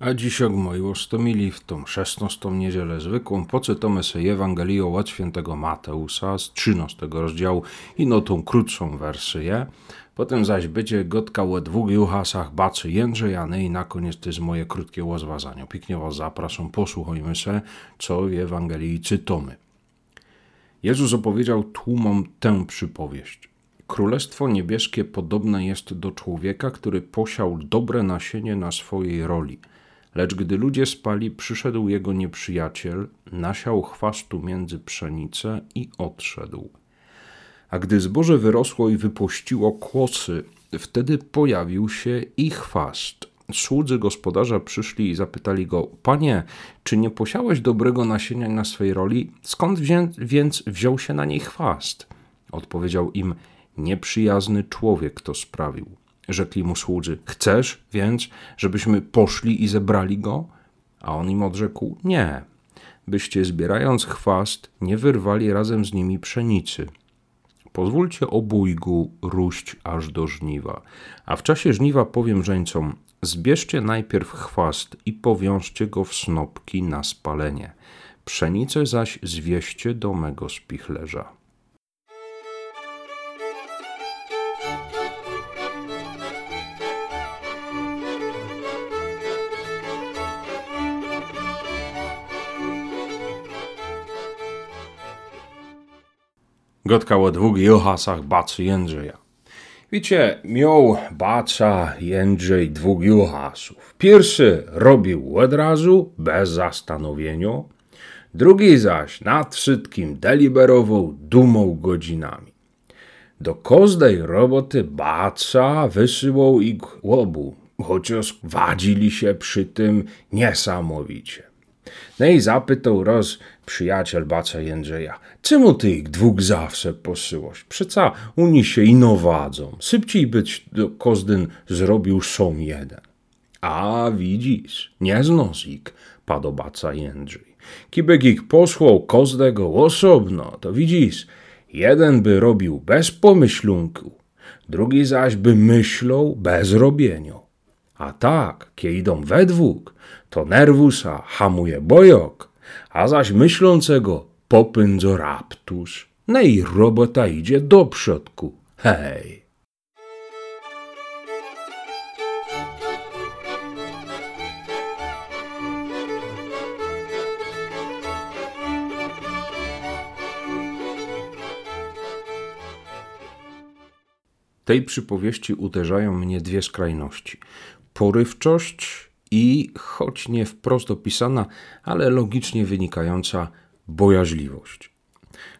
A dziś moi ostomili w tą 16 niedzielę zwykłą poczytamy sobie Ewangelię od świętego Mateusza z 13 rozdziału i no tą krótszą wersję. Potem zaś będzie gotka o dwóch juhasach bacy Jędrzejany i na koniec to jest moje krótkie łazwazanie. Pięknie was zapraszam, posłuchajmy se, co w Ewangelii czytamy. Jezus opowiedział tłumom tę przypowieść. Królestwo niebieskie podobne jest do człowieka, który posiał dobre nasienie na swojej roli – Lecz gdy ludzie spali, przyszedł jego nieprzyjaciel, nasiał chwastu między pszenicę i odszedł. A gdy zboże wyrosło i wypuściło kłosy, wtedy pojawił się i chwast. Słudzy gospodarza przyszli i zapytali go: Panie, czy nie posiałeś dobrego nasienia na swej roli? Skąd więc wziął się na niej chwast? Odpowiedział im: Nieprzyjazny człowiek to sprawił. Rzekli mu słudzy: Chcesz więc, żebyśmy poszli i zebrali go? A on im odrzekł: Nie, byście zbierając chwast, nie wyrwali razem z nimi pszenicy. Pozwólcie obójgu róść aż do żniwa. A w czasie żniwa powiem żeńcom: Zbierzcie najpierw chwast i powiążcie go w snopki na spalenie. Pszenicę zaś zwieście do mego spichlerza. Gotka o dwóch juhasach bacy Jędrzeja. Wiecie, miał baca Jędrzej dwóch juhasów. Pierwszy robił od razu, bez zastanowienia, drugi zaś nad wszystkim deliberował dumą godzinami. Do każdej roboty baca wysyłał ich łobu, chociaż wadzili się przy tym niesamowicie. No i zapytał roz przyjaciel baca Jędrzeja, czemu ty ich dwóch zawsze posyłasz? Przeca oni się ino wadzą. Szybciej być do kozdyn zrobił są jeden. A widzisz, nie znosik, padł baca Jędrzej. Kibek ich posłał kozdego osobno, to widzisz, jeden by robił bez pomyślunku, drugi zaś by myślał bez robienia. A tak, kiedy idą we dwóch, to nerwusa hamuje bojok, a zaś myślącego popędzo raptus. No i robota idzie do przodku. Hej! tej przypowieści uderzają mnie dwie skrajności porywczość i, choć nie wprost opisana, ale logicznie wynikająca bojaźliwość.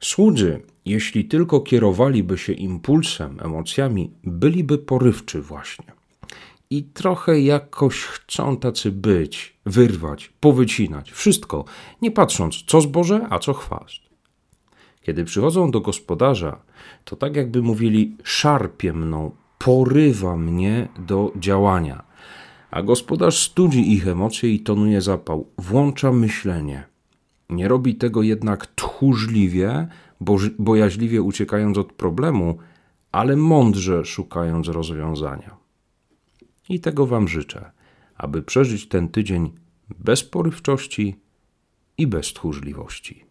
Słudzy, jeśli tylko kierowaliby się impulsem, emocjami, byliby porywczy właśnie. I trochę jakoś chcą tacy być, wyrwać, powycinać, wszystko, nie patrząc co zboże, a co chwast. Kiedy przychodzą do gospodarza, to tak jakby mówili: szarpie mną, porywa mnie do działania. A gospodarz studzi ich emocje i tonuje zapał, włącza myślenie. Nie robi tego jednak tchórzliwie, bojaźliwie uciekając od problemu, ale mądrze szukając rozwiązania. I tego Wam życzę, aby przeżyć ten tydzień bez porywczości i bez tchórzliwości.